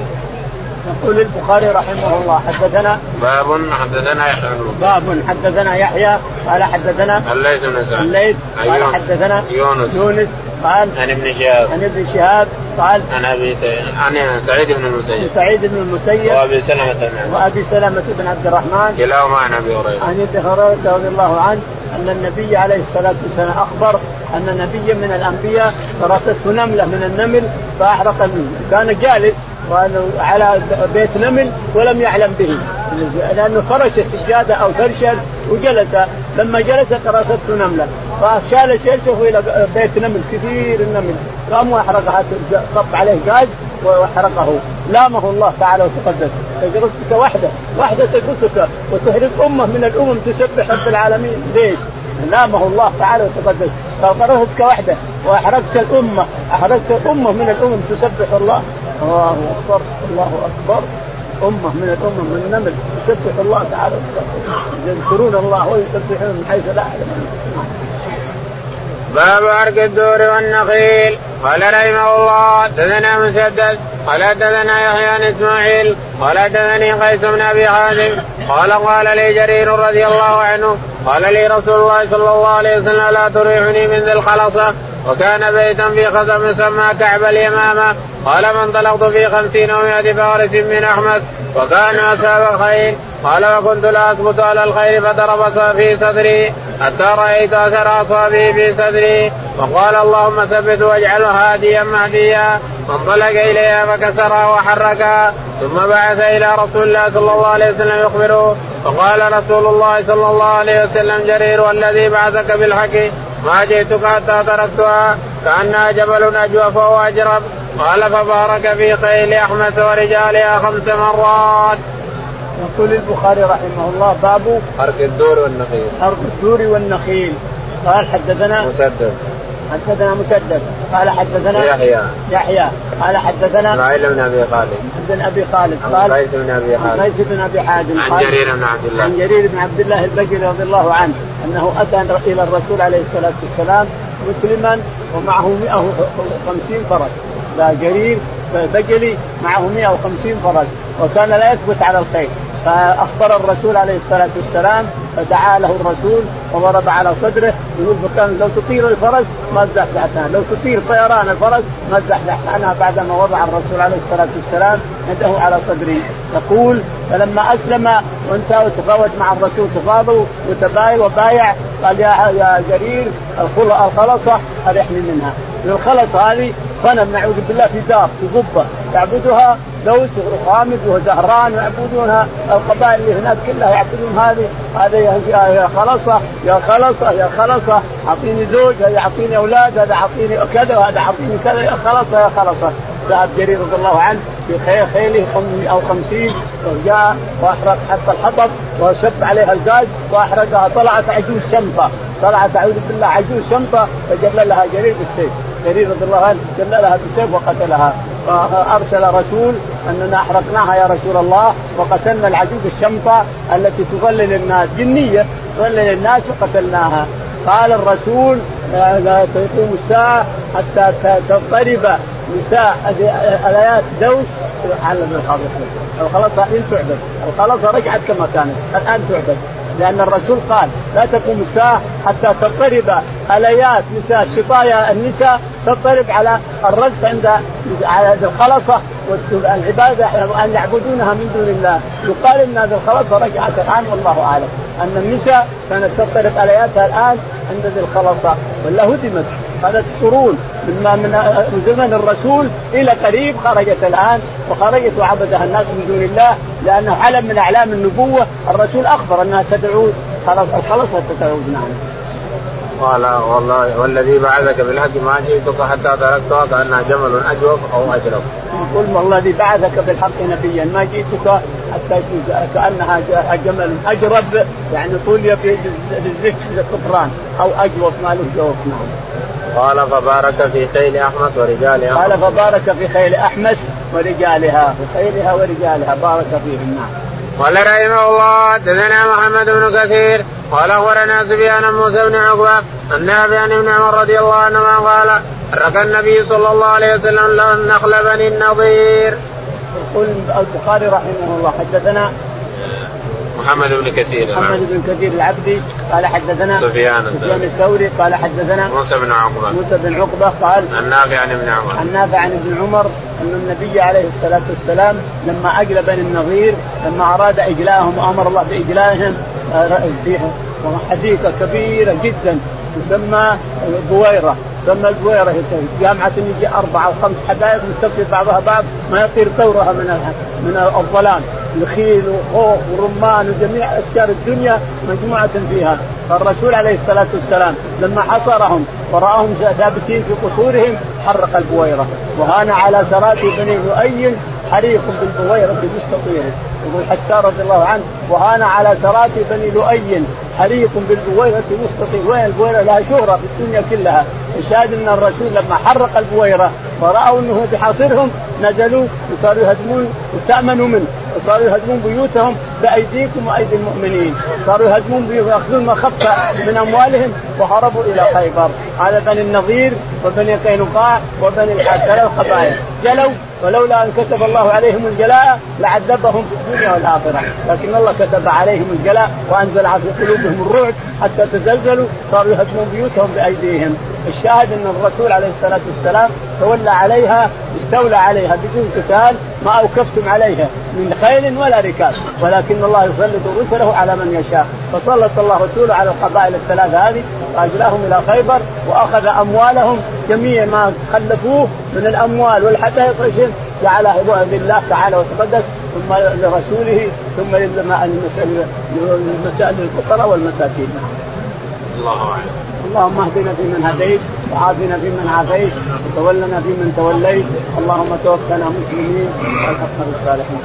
يقول البخاري رحمه الله حدثنا باب حدثنا يحيى باب حدثنا يحيى قال حدثنا الليث بن سعد. الليث قال حدثنا يونس. يونس قال عن ابن شهاب. عن ابن شهاب قال عن أبي عن سعيد بن المسيب. سعيد بن المسيب وأبي سلمة بن وأبي سلمة بن عبد الرحمن كلاهما عن أبي هريرة. عن ابي هريرة رضي الله عنه أن النبي عليه الصلاة والسلام أخبر أن نبيا من الأنبياء فرسته نملة من النمل فأحرق النمل كان جالس على بيت نمل ولم يعلم به. لأنه فرش سجاده أو فرشا وجلس. لما جلس راسته نملة. فشال شيشه إلى بيت نمل كثير النمل. قام وأحرقها صب عليه غاز وأحرقه. لامه الله تعالى وتقدس. تجرسك وحده. وحده تجرسك وتهرق أمه من الأمم تسبح رب العالمين. ليش؟ لامه الله تعالى وتقدس. فقررتك وحده. وأحرقت الأمة. أحرقت امه من الأمم تسبح الله. الله أكبر الله أكبر. أمة من الأمم من النمل يسبح الله تعالى. يذكرون الله ويسبحون من حيث لا باب عرق الدور والنخيل. قال رحمه الله دثنا مسدد قال دثنا يحيى بن إسماعيل قال دثني قيس بن أبي حازم. قال قال لي جرير رضي الله عنه قال لي رسول الله صلى الله عليه وسلم لا تريحني من ذي الخلصة. وكان بيتا في خزم يسمى كعب اليمامة. قال فانطلقت في خمسين ومائة فارس من أحمد. وكان اصاب الخيل. قال وكنت لا أثبت على الخير فضرب في صدري. حتى رأيت أثر اصابه في صدري. وقال اللهم ثبت واجعله هاديا مهديا. فانطلق إليها فكسرها وحركها ثم بعث إلى رسول الله صلى الله عليه وسلم يخبره. فقال رسول الله صلى الله عليه وسلم جرير والذي بعثك بالحق ما جئتك حتى تركتها كأنها جبل اجوف واجرب قال فبارك في خيل أحمد ورجالها خمس مرات. يقول البخاري رحمه الله باب حرق الدور والنخيل. حرق الدور والنخيل قال حدثنا مسدد حدثنا مسدد قال حدثنا يحيى. يحيى قال حدثنا إسماعيل بن أبي خالد. بن أبي خالد قال قيس بن أبي حازم قيس بن أبي حازم عن جرير بن عبد الله. عن جرير بن عبد الله البجلي رضي الله عنه أنه أتى إلى الرسول عليه الصلاة والسلام مسلما ومعه 150 فرس لا جرير بجلي معه 150 فرس وكان لا يثبت على الخيل فأخبر الرسول عليه الصلاة والسلام فدعا له الرسول وضرب على صدره يقول فكان لو تطير الفرس ما تزحزحت لو تطير طيران الفرس ما تزحزحت عنها بعدما وضع الرسول عليه الصلاة والسلام يده على صدري يقول فلما أسلم وانتهى وتفاوت مع الرسول تفاضوا وتبايع وبايع قال يا يا جرير الخلصة ارحني منها. الخلصه هذه صنم نعوذ بالله في دار في قبه يعبدها دوس وخامس وزهران يعبدونها القبائل اللي هناك كلها يعبدون هذه. هذا يا خلصة يا خلصة يا خلصة. أعطيني زوج هذا اعطيني أولاد هذا اعطيني كذا وهذا اعطيني كذا. يا خلصة يا خلصة. ذهب جرير رضي الله عنه في خيله أو خمسين وجاء وأحرق حتى الحطب وشب عليها الغاز وأحرقها. طلعت عجوز شمطه طلعت أعوذ بالله عجوز شمطه فجللها جرير بالسيف. جرير رضي الله عنه جللها بالسيف وقتلها. فأرسل رسول أننا أحرقناها يا رسول الله وقتلنا العجوز الشمطه التي تضلل الناس جنية تضلل الناس وقتلناها. قال الرسول لا تقوم الساعة حتى تضطرب نساء الآيات دوس على الخلاصه الخلاصة الحين تعبد. الخلاصة رجعت كما كانت. الآن تعبد. لأن الرسول قال لا تقوم الساعة حتى تضطرب الآيات نساء شطايا النساء تضطرب على الرجس عند على الخلصة والعبادة أن يعبدونها من دون الله. يقال إن هذه الخلصة رجعت الآن والله أعلم. أن النساء كانت تضطرب الاياتها الآن عند ذي الخلصة ولا هدمت. هذا قرون من من زمن الرسول إلى قريب خرجت الآن وخرجت وعبدها الناس من دون الله لأنه علم من أعلام النبوة. الرسول أخبر أنها ستعود. خلاص الخلص ستعود نعم. قال والله والذي بعثك بالحق ما جئتك حتى تركتها كأنها جمل أجوف أو اجرب. قل والذي بعثك بالحق نبيا ما جئتك حتى كأنها جمل اجرب يعني طولي في الزفت الكفران أو أجوف ما له جوف نعم. قال فبارك في خيل احمد ورجالها قال فبارك في خيل احمس ورجالها في خيلها ورجالها بارك فيهم نعم. قال رحمه الله حدثنا محمد بن كثير قال أخبرنا سفيان موسى بن عقبة عن ابن عمر رضي الله عنهما قال حرك النبي صلى الله عليه وسلم النخل بني النضير. يقول البخاري رحمه الله حدثنا محمد بن كثير محمد بن كثير العبدي قال حدثنا سفيان سفيان الثوري قال حدثنا موسى بن عقبة. موسى بن عقبة قال عن نافع عن ابن عمر. عن نافع عن ابن عمر أن النبي عليه الصلاة والسلام لما اجلى بني النظير لما أراد اجلاهم وأمر الله بإجلائهم حديقه كبيره جدا تسمى بويرة. البويره جامعة يجي أربع أو خمس حدائق متصل بعضها بعض ما يطير ثورها من من الظلام. نخيل وخوخ ورمان وجميع أشجار الدنيا مجموعة فيها. فالرسول عليه الصلاة والسلام لما حصرهم ورأهم ثابتين في قصورهم حرق البويرة. وهان على سرات بني لؤي حريق بالبويرة مستطير يقول حسان رضي الله عنه وهان على سرات بني لؤي حريق بالبويرة مستطيل وين البويرة؟ لها شهرة في الدنيا كلها. يشاهد أن الرسول لما حرق البويرة ورأوا أنه بحاصرهم نزلوا وصاروا يهدمون واستأمنوا منه. وصاروا يهدمون بيوتهم بأيديكم وأيدي المؤمنين. صاروا يهدمون بيوتهم يأخذون ما خف من أموالهم وهربوا إلى خيبر. على بني النظير وبني قينقاع وبني الحارث ثلاث قبائل جلوا ولولا أن كتب الله عليهم الجلاء لعذبهم في الدنيا والآخرة، لكن الله كتب عليهم الجلاء وأنزل في قلوبهم الرعب حتى تزلزلوا. صاروا يهدمون بيوتهم بأيديهم، الشاهد أن الرسول عليه الصلاة والسلام تولى عليها استولى عليها بدون قتال ما اوكفتم عليها من خيل ولا ركاب. ولكن الله يسلط رسله على من يشاء فسلط الله رسوله على القبائل الثلاثة هذه وأجلاهم إلى خيبر وأخذ أموالهم جميع ما خلفوه من الأموال والحدائق جعلها لله تعالى وتقدس ثم لرسوله ثم للفقراء والمساكين. الله أعلم. اللهم اهدنا فيمن هديت وعافنا فيمن عافيت وتولنا فيمن توليت اللهم توفنا مسلمين والحقنا بالصالحين